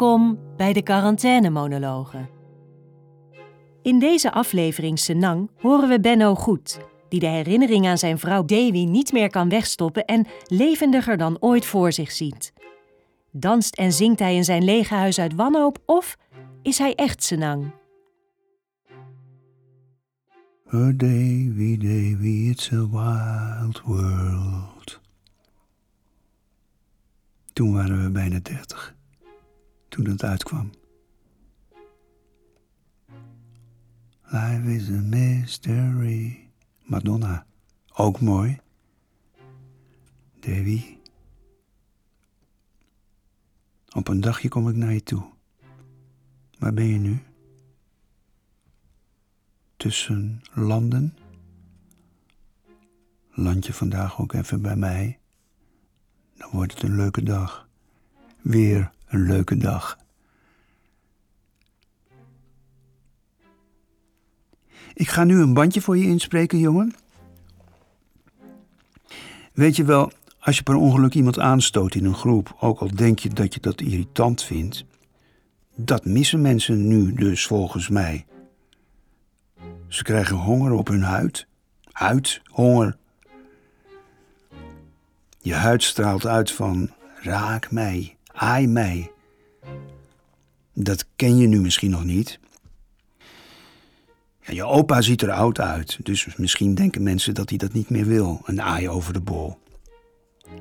Welkom bij de quarantainemonologen. In deze aflevering Senang horen we Benno goed, die de herinnering aan zijn vrouw Dewi niet meer kan wegstoppen en levendiger dan ooit voor zich ziet. Danst en zingt hij in zijn lege huis uit wanhoop of is hij echt Senang? Oh Davy, Davy, it's a wild world. Toen waren we bijna dertig, toen het uitkwam. Life is a mystery. Madonna, ook mooi. Davy. Op een dagje kom ik naar je toe. Waar ben je nu? Tussen landen? Land je vandaag ook even bij mij? Dan wordt het een leuke dag. Weer een leuke dag. Ik ga nu een bandje voor je inspreken, jongen. Weet je wel, als je per ongeluk iemand aanstoot in een groep, ook al denk je dat je dat irritant vindt, dat missen mensen nu dus volgens mij. Ze krijgen honger op hun huid. Huid, honger. Je huid straalt uit van raak mij, aai mij. Dat ken je nu misschien nog niet. Ja, je opa ziet er oud uit, dus misschien denken mensen dat hij dat niet meer wil, een aai over de bol.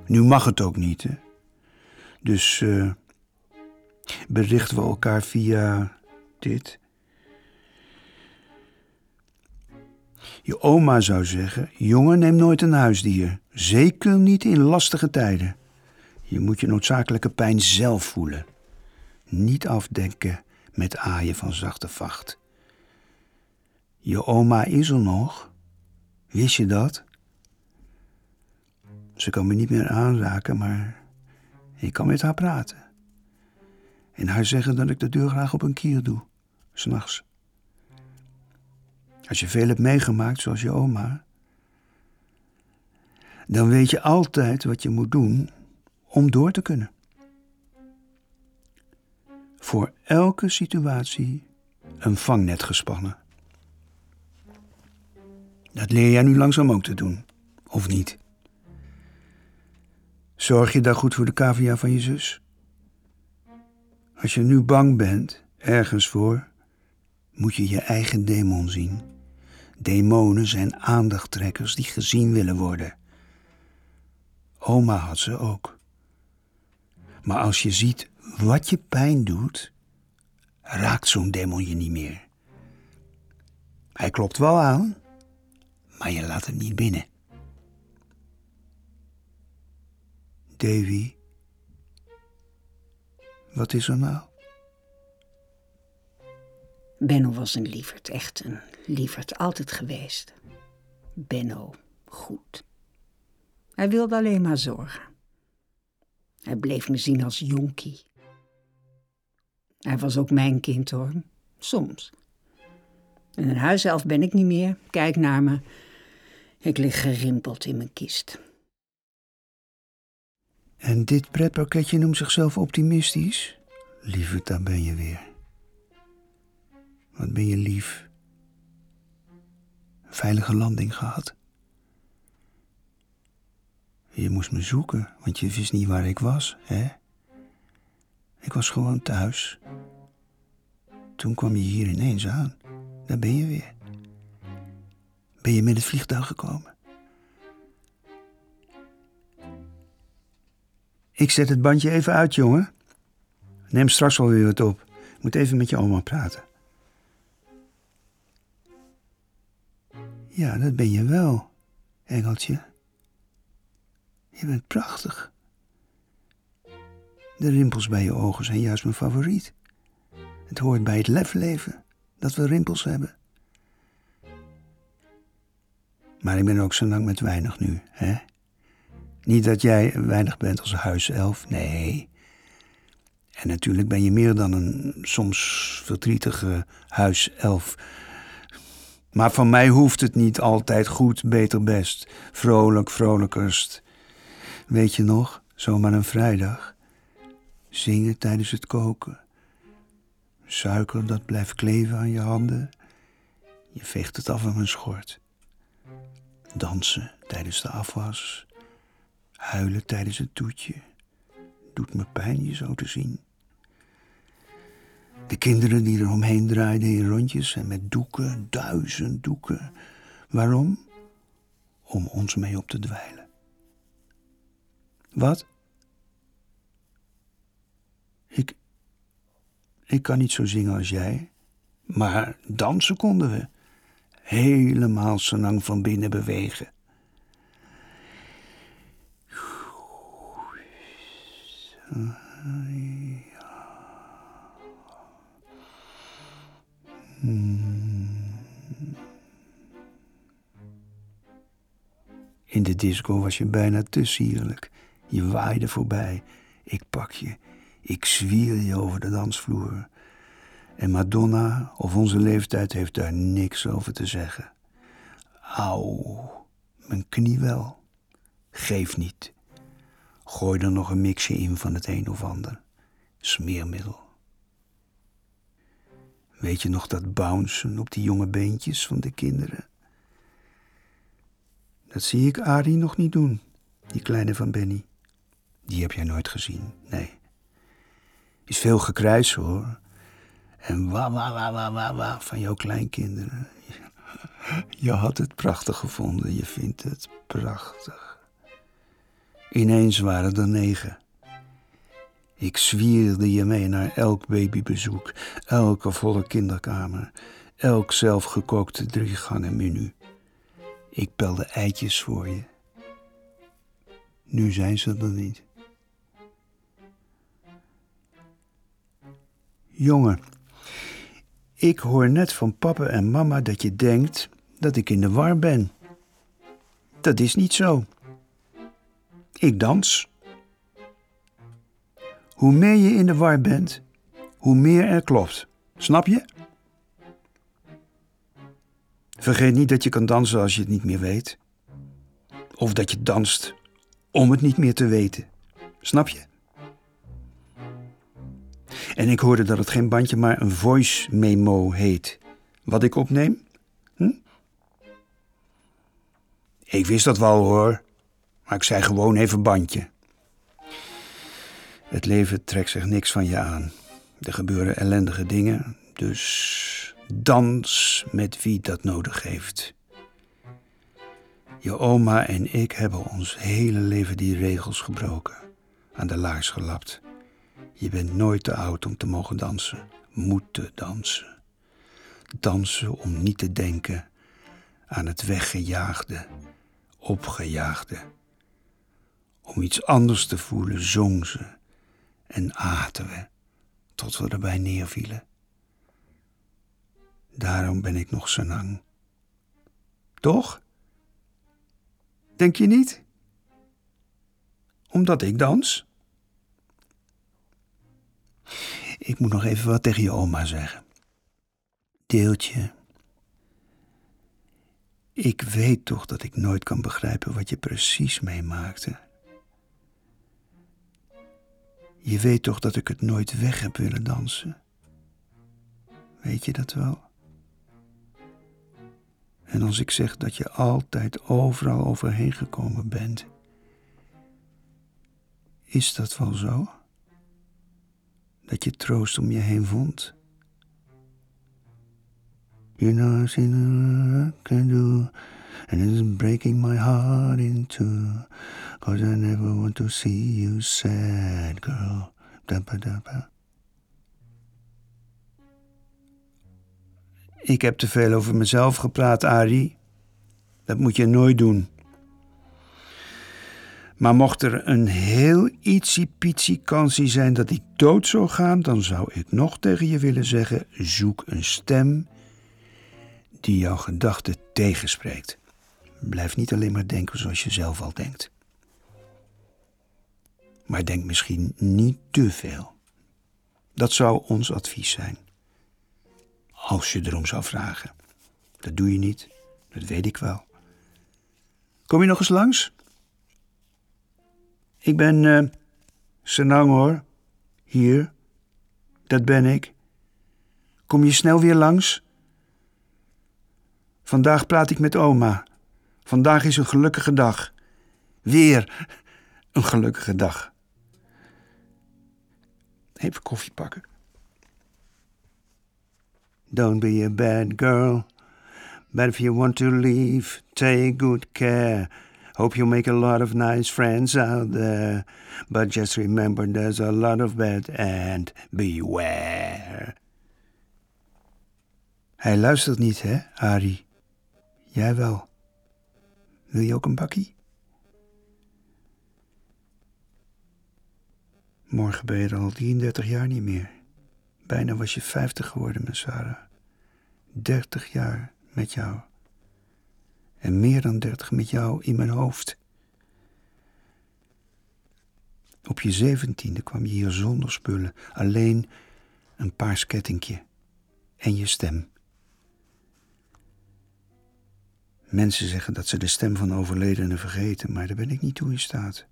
Nu mag het ook niet, hè? Dus eh, berichten we elkaar via dit. Je oma zou zeggen: Jongen, neem nooit een huisdier. Zeker niet in lastige tijden. Je moet je noodzakelijke pijn zelf voelen. Niet afdenken met aaien van zachte vacht. Je oma is er nog. Wist je dat? Ze kan me niet meer aanraken, maar ik kan met haar praten. En haar zeggen dat ik de deur graag op een kier doe, s'nachts. Als je veel hebt meegemaakt, zoals je oma, dan weet je altijd wat je moet doen om door te kunnen. Voor elke situatie een vangnet gespannen. Dat leer jij nu langzaam ook te doen, of niet? Zorg je daar goed voor de cavia van je zus? Als je nu bang bent, ergens voor, moet je je eigen demon zien. Demonen zijn aandachttrekkers die gezien willen worden. Oma had ze ook. Maar als je ziet wat je pijn doet, raakt zo'n demon je niet meer. Hij klopt wel aan, maar je laat hem niet binnen. Davy, wat is er nou? Benno was een lieverd, echt een lieverd, altijd geweest. Benno, goed. Hij wilde alleen maar zorgen. Hij bleef me zien als jonkie. Hij was ook mijn kind hoor, soms. En een huiself ben ik niet meer. Kijk naar me. Ik lig gerimpeld in mijn kist. En dit pretpakketje noemt zichzelf optimistisch? Lieverd, daar ben je weer. Wat ben je lief. Een veilige landing gehad. Je moest me zoeken, want je wist niet waar ik was, hè? Ik was gewoon thuis. Toen kwam je hier ineens aan. Daar ben je weer. Ben je met het vliegtuig gekomen? Ik zet het bandje even uit, jongen. Neem straks wel weer wat op. Ik moet even met je oma praten. Ja, dat ben je wel, engeltje. Je bent prachtig. De rimpels bij je ogen zijn juist mijn favoriet. Het hoort bij het lefleven dat we rimpels hebben. Maar ik ben ook zo lang met weinig nu, hè? Niet dat jij weinig bent als huiself, nee. En natuurlijk ben je meer dan een soms verdrietige huiself. Maar van mij hoeft het niet altijd goed, beter, best. Vrolijk, vrolijkerst. Weet je nog, zomaar een vrijdag. Zingen tijdens het koken. Suiker dat blijft kleven aan je handen. Je veegt het af aan mijn schort. Dansen tijdens de afwas. Huilen tijdens het toetje. Doet me pijn je zo te zien. De kinderen die er omheen draaiden in rondjes en met doeken, duizend doeken. Waarom? Om ons mee op te dweilen. Wat? Ik. Ik kan niet zo zingen als jij, maar dansen konden we. Helemaal zo lang van binnen bewegen. In de disco was je bijna te sierlijk. Je waaide voorbij. Ik pak je. Ik zwier je over de dansvloer. En Madonna of onze leeftijd heeft daar niks over te zeggen. Auw, mijn knie wel. Geef niet. Gooi er nog een mixje in van het een of ander. Smeermiddel. Weet je nog dat bouncen op die jonge beentjes van de kinderen? Dat zie ik Arie nog niet doen, die kleine van Benny. Die heb jij nooit gezien, nee. Is veel gekruis hoor. En wa wa wa wa wa wa van jouw kleinkinderen. Je had het prachtig gevonden, je vindt het prachtig. Ineens waren er negen. Ik zwierde je mee naar elk babybezoek, elke volle kinderkamer, elk zelfgekookte driegangen menu. Ik pelde eitjes voor je. Nu zijn ze er niet. Jongen, ik hoor net van papa en mama dat je denkt dat ik in de war ben. Dat is niet zo. Ik dans. Hoe meer je in de war bent, hoe meer er klopt. Snap je? Vergeet niet dat je kan dansen als je het niet meer weet. Of dat je danst om het niet meer te weten. Snap je? En ik hoorde dat het geen bandje, maar een voice memo heet. Wat ik opneem? Hm? Ik wist dat wel hoor, maar ik zei gewoon even bandje. Het leven trekt zich niks van je aan. Er gebeuren ellendige dingen, dus dans met wie dat nodig heeft. Je oma en ik hebben ons hele leven die regels gebroken, aan de laars gelapt. Je bent nooit te oud om te mogen dansen, moeten dansen. Dansen om niet te denken aan het weggejaagde, opgejaagde. Om iets anders te voelen, zong ze en aten we tot we erbij neervielen. Daarom ben ik nog zo lang. Toch? Denk je niet? Omdat ik dans? Ik moet nog even wat tegen je oma zeggen. Deeltje. Ik weet toch dat ik nooit kan begrijpen wat je precies meemaakte. Je weet toch dat ik het nooit weg heb willen dansen? Weet je dat wel? En als ik zeg dat je altijd overal overheen gekomen bent, is dat wel zo? Dat je troost om je heen vond? You know, I I can do, and it's breaking my heart in two. Cause I never want to see you sad, girl. Dabba dabba. Ik heb te veel over mezelf gepraat, Ari. Dat moet je nooit doen. Maar mocht er een heel ietsie-pietsie kansie zijn dat ik dood zou gaan, dan zou ik nog tegen je willen zeggen: zoek een stem die jouw gedachten tegenspreekt. Blijf niet alleen maar denken zoals je zelf al denkt. Maar denk misschien niet te veel. Dat zou ons advies zijn. Als je erom zou vragen. Dat doe je niet, dat weet ik wel. Kom je nog eens langs? Ik ben uh, Senang hoor. Hier, dat ben ik. Kom je snel weer langs? Vandaag praat ik met oma. Vandaag is een gelukkige dag. Weer een gelukkige dag. Even koffie pakken. Don't be a bad girl. But if you want to leave, take good care. Hope you make a lot of nice friends out there. But just remember there's a lot of bad and beware. Hij luistert niet, hè, Ari? Jij wel. Wil je ook een bakkie? Morgen ben je al 33 jaar niet meer. Bijna was je 50 geworden, mijn Sarah. 30 jaar met jou. En meer dan 30 met jou in mijn hoofd. Op je zeventiende kwam je hier zonder spullen, alleen een paars kettingje en je stem. Mensen zeggen dat ze de stem van overledenen vergeten, maar daar ben ik niet toe in staat.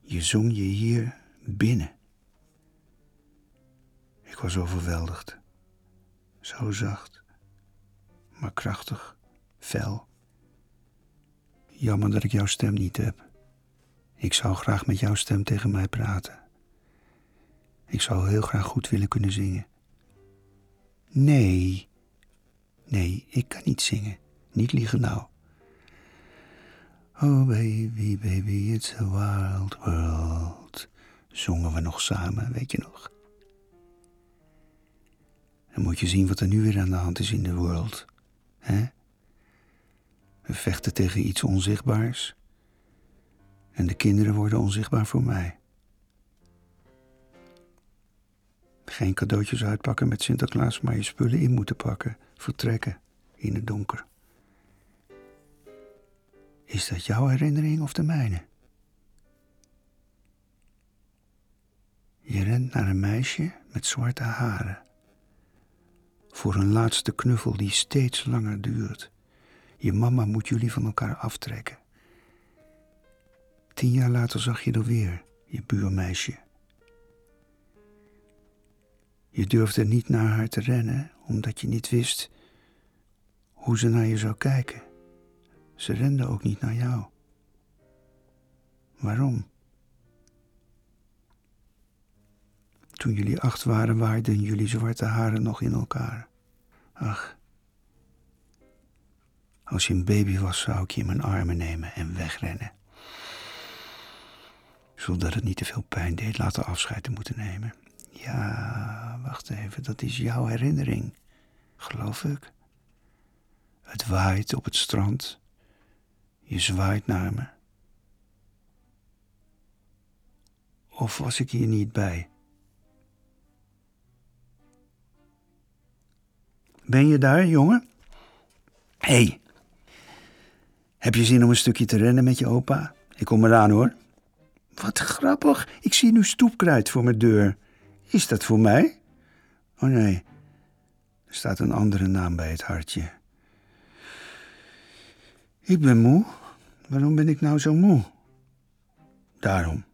Je zong je hier binnen. Ik was overweldigd. Zo zacht, maar krachtig, fel. Jammer dat ik jouw stem niet heb. Ik zou graag met jouw stem tegen mij praten. Ik zou heel graag goed willen kunnen zingen. Nee, nee, ik kan niet zingen. Niet liegen nou. Oh baby, baby, it's a wild world. Zongen we nog samen, weet je nog? Dan moet je zien wat er nu weer aan de hand is in de world. hè? We vechten tegen iets onzichtbaars. En de kinderen worden onzichtbaar voor mij. Geen cadeautjes uitpakken met Sinterklaas, maar je spullen in moeten pakken. Vertrekken in het donker. Is dat jouw herinnering of de mijne? Je rent naar een meisje met zwarte haren. Voor een laatste knuffel die steeds langer duurt. Je mama moet jullie van elkaar aftrekken. Tien jaar later zag je er weer, je buurmeisje. Je durfde niet naar haar te rennen, omdat je niet wist hoe ze naar je zou kijken. Ze rende ook niet naar jou. Waarom? Toen jullie acht waren, waarden jullie zwarte haren nog in elkaar. Ach, als je een baby was, zou ik je in mijn armen nemen en wegrennen. Zodat het niet te veel pijn deed later afscheid te moeten nemen. Ja, wacht even, dat is jouw herinnering, geloof ik. Het waait op het strand. Je zwaait naar me. Of was ik hier niet bij? Ben je daar, jongen? Hé, hey, heb je zin om een stukje te rennen met je opa? Ik kom eraan hoor. Wat grappig, ik zie nu stoepkruid voor mijn deur. Is dat voor mij? Oh nee, er staat een andere naam bij het hartje. Ik ben moe. Waarom ben ik nou zo moe? Daarom.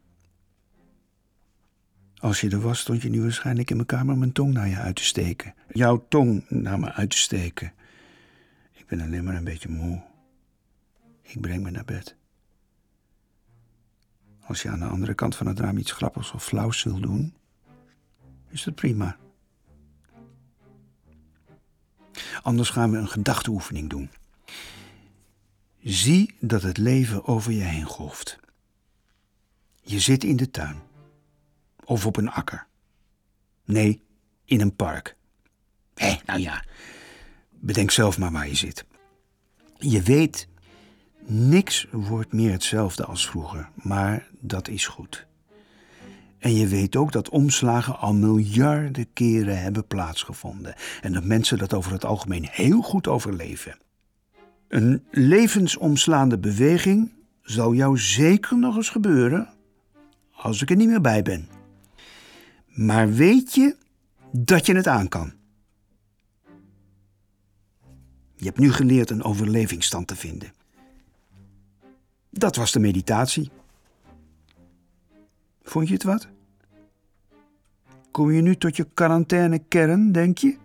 Als je er was, stond je nu waarschijnlijk in mijn kamer mijn tong naar je uit te steken. Jouw tong naar me uit te steken. Ik ben alleen maar een beetje moe. Ik breng me naar bed. Als je aan de andere kant van het raam iets grappigs of flauws wil doen, is dat prima. Anders gaan we een gedachteoefening doen. Zie dat het leven over je heen golft. Je zit in de tuin. Of op een akker. Nee, in een park. Hé, nou ja, bedenk zelf maar waar je zit. Je weet, niks wordt meer hetzelfde als vroeger, maar dat is goed. En je weet ook dat omslagen al miljarden keren hebben plaatsgevonden en dat mensen dat over het algemeen heel goed overleven. Een levensomslaande beweging zal jou zeker nog eens gebeuren als ik er niet meer bij ben. Maar weet je dat je het aan kan? Je hebt nu geleerd een overlevingsstand te vinden. Dat was de meditatie. Vond je het wat? Kom je nu tot je quarantainekern, denk je?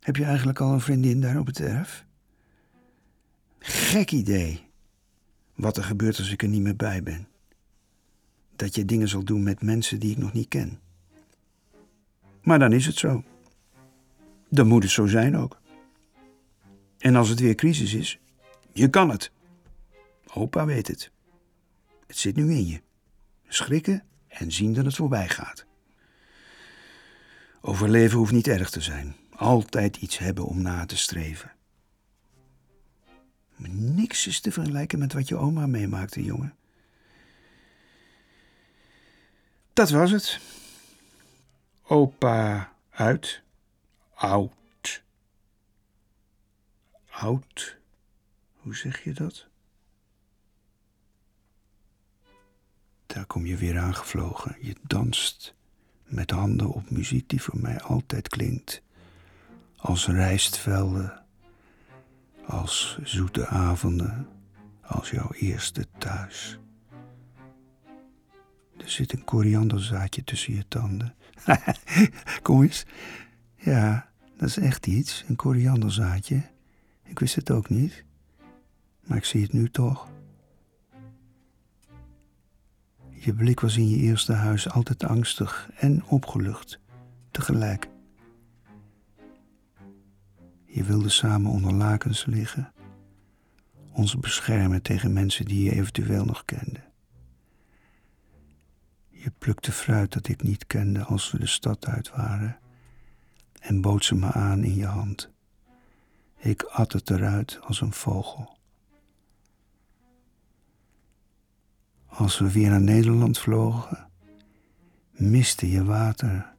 Heb je eigenlijk al een vriendin daar op het erf? Gek idee. Wat er gebeurt als ik er niet meer bij ben. Dat je dingen zal doen met mensen die ik nog niet ken. Maar dan is het zo. Dan moet het zo zijn ook. En als het weer crisis is, je kan het. Opa weet het. Het zit nu in je. Schrikken en zien dat het voorbij gaat. Overleven hoeft niet erg te zijn. Altijd iets hebben om na te streven. Maar niks is te vergelijken met wat je oma meemaakte, jongen. Dat was het. Opa uit. Oud. Oud. Hoe zeg je dat? Daar kom je weer aangevlogen. Je danst met handen op muziek die voor mij altijd klinkt. Als rijstvelden, als zoete avonden, als jouw eerste thuis. Er zit een korianderzaadje tussen je tanden. Kom eens. Ja, dat is echt iets, een korianderzaadje. Ik wist het ook niet, maar ik zie het nu toch. Je blik was in je eerste huis altijd angstig en opgelucht, tegelijk. Je wilde samen onder lakens liggen, ons beschermen tegen mensen die je eventueel nog kende. Je plukte fruit dat ik niet kende als we de stad uit waren en bood ze me aan in je hand. Ik at het eruit als een vogel. Als we weer naar Nederland vlogen, miste je water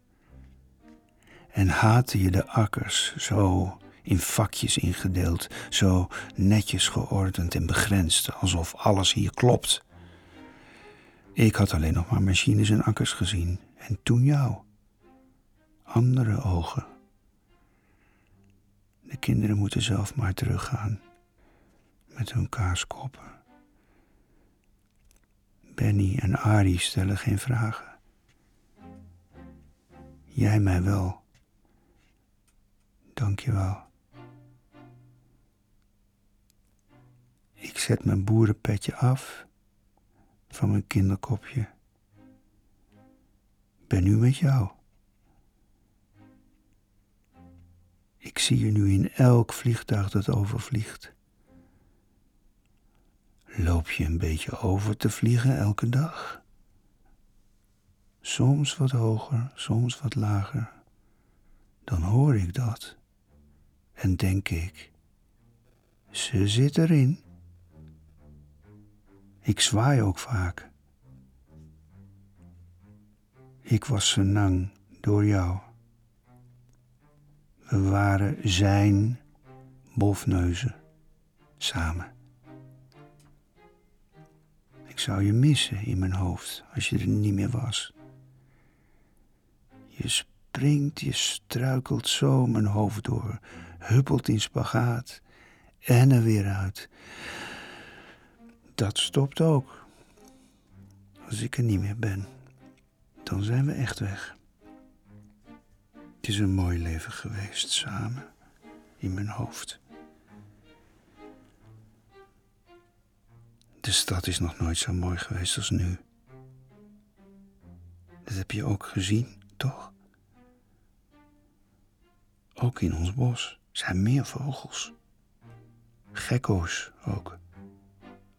en haatte je de akkers zo in vakjes ingedeeld, zo netjes geordend en begrensd, alsof alles hier klopt. Ik had alleen nog maar machines en akkers gezien en toen jou. Andere ogen. De kinderen moeten zelf maar teruggaan met hun kaaskoppen. Benny en Arie stellen geen vragen. Jij mij wel. Dank je wel. Ik zet mijn boerenpetje af van mijn kinderkopje. Ben nu met jou. Ik zie je nu in elk vliegtuig dat overvliegt. Loop je een beetje over te vliegen elke dag? Soms wat hoger, soms wat lager. Dan hoor ik dat en denk ik, ze zit erin. Ik zwaai ook vaak. Ik was senang door jou. We waren zijn bofneuzen samen. Ik zou je missen in mijn hoofd als je er niet meer was. Je springt, je struikelt zo mijn hoofd door, huppelt in spagaat en er weer uit. Dat stopt ook. Als ik er niet meer ben, dan zijn we echt weg. Het is een mooi leven geweest samen in mijn hoofd. De stad is nog nooit zo mooi geweest als nu. Dat heb je ook gezien, toch? Ook in ons bos zijn meer vogels. Gekko's ook.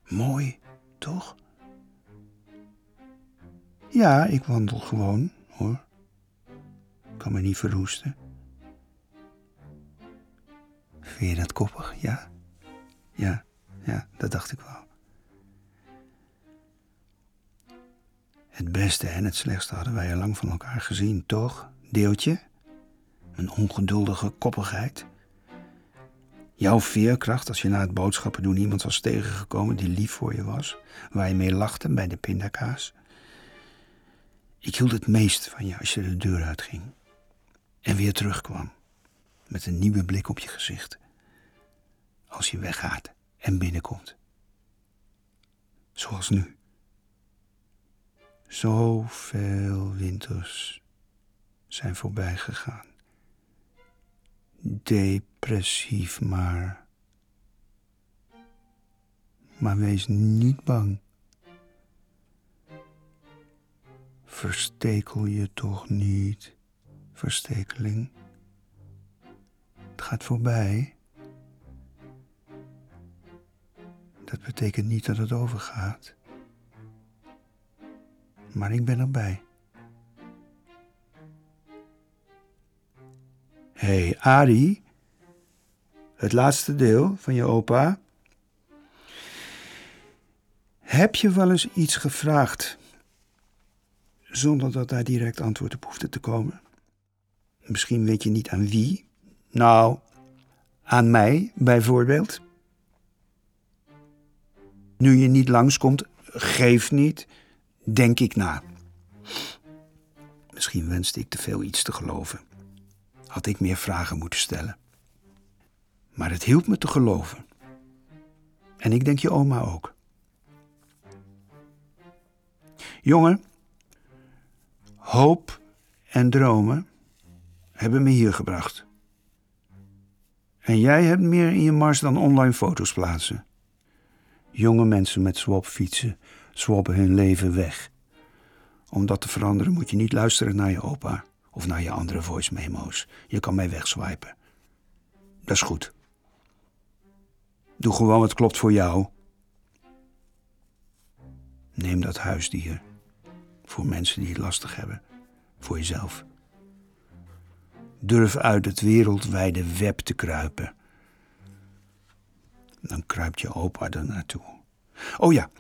Mooi, toch? Ja, ik wandel gewoon, hoor. Kan me niet verroesten. Vind je dat koppig, ja? Ja, ja, dat dacht ik wel. Het beste en het slechtste hadden wij al lang van elkaar gezien, toch? Deeltje? Een ongeduldige koppigheid. Jouw veerkracht als je na het boodschappen doen iemand was tegengekomen die lief voor je was, waar je mee lachte bij de pindakaas. Ik hield het meest van je als je de deur uitging en weer terugkwam met een nieuwe blik op je gezicht. Als je weggaat en binnenkomt. Zoals nu. Zoveel winters zijn voorbij gegaan. Depressief maar. Maar wees niet bang. Verstekel je toch niet, verstekeling. Het gaat voorbij. Dat betekent niet dat het overgaat. Maar ik ben erbij. Hé, hey, Ari. Het laatste deel van je opa. Heb je wel eens iets gevraagd zonder dat daar direct antwoord op hoefde te komen? Misschien weet je niet aan wie. Nou, aan mij bijvoorbeeld. Nu je niet langskomt, geef niet, denk ik na. Misschien wenste ik te veel iets te geloven. Had ik meer vragen moeten stellen. Maar het hielp me te geloven. En ik denk je oma ook. Jongen, hoop en dromen hebben me hier gebracht. En jij hebt meer in je mars dan online foto's plaatsen. Jonge mensen met swapfietsen swabben hun leven weg. Om dat te veranderen moet je niet luisteren naar je opa of naar je andere voice memo's. Je kan mij wegswipen. Dat is goed. Doe gewoon wat klopt voor jou. Neem dat huisdier. Voor mensen die het lastig hebben. Voor jezelf. Durf uit het wereldwijde web te kruipen. Dan kruipt je opa er naartoe. Oh ja,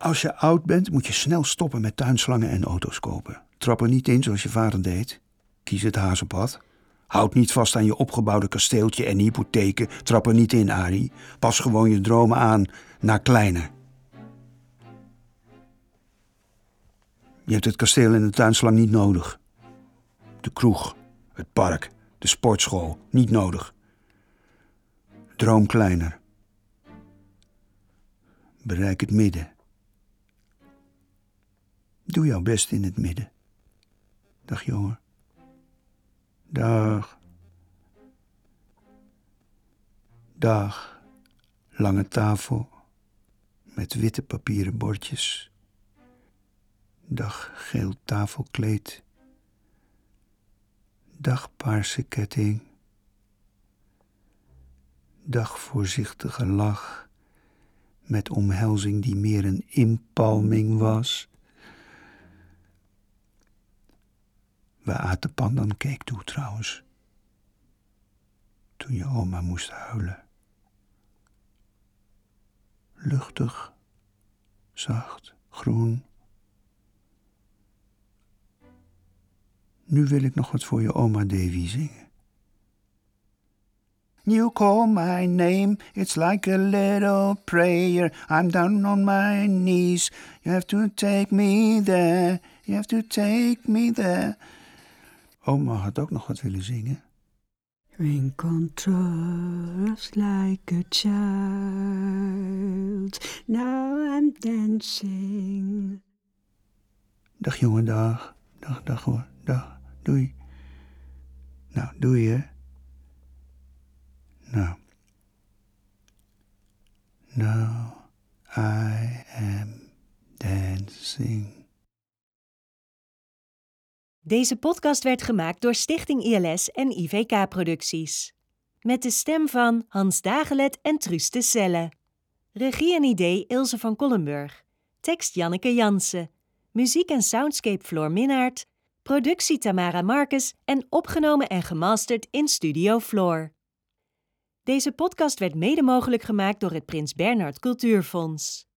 als je oud bent moet je snel stoppen met tuinslangen en auto's kopen. Trap er niet in zoals je vader deed. Kies het hazenpad. Houd niet vast aan je opgebouwde kasteeltje en hypotheken. Trap er niet in, Ari. Pas gewoon je dromen aan naar kleiner. Je hebt het kasteel en de tuinslang niet nodig. De kroeg, het park, de sportschool, niet nodig. Droom kleiner. Bereik het midden. Doe jouw best in het midden. Dag jongen. Dag. Dag. Lange tafel met witte papieren bordjes. Dag geel tafelkleed. Dag paarse ketting. Dag voorzichtige lach met omhelzing die meer een inpalming was. We aten pandan cake toe trouwens. Toen je oma moest huilen. Luchtig, zacht, groen. Nu wil ik nog wat voor je oma Davy zingen. You call my name, it's like a little prayer. I'm down on my knees. You have to take me there. You have to take me there. Oma had ook nog wat willen zingen. In contrast like a child, now I'm dancing. Dag jongen, dag. Dag, dag hoor. Dag. Doei. Nou, doei hè. Nou. Now I am dancing. Deze podcast werd gemaakt door Stichting ILS en IVK Producties. Met de stem van Hans Dagelet en Truus de. Regie en idee Ilse van Kollenburg. Tekst Janneke Jansen. Muziek en soundscape Floor Minnaert. Productie Tamara Marcus en opgenomen en gemasterd in Studio Floor. Deze podcast werd mede mogelijk gemaakt door het Prins Bernhard Cultuurfonds.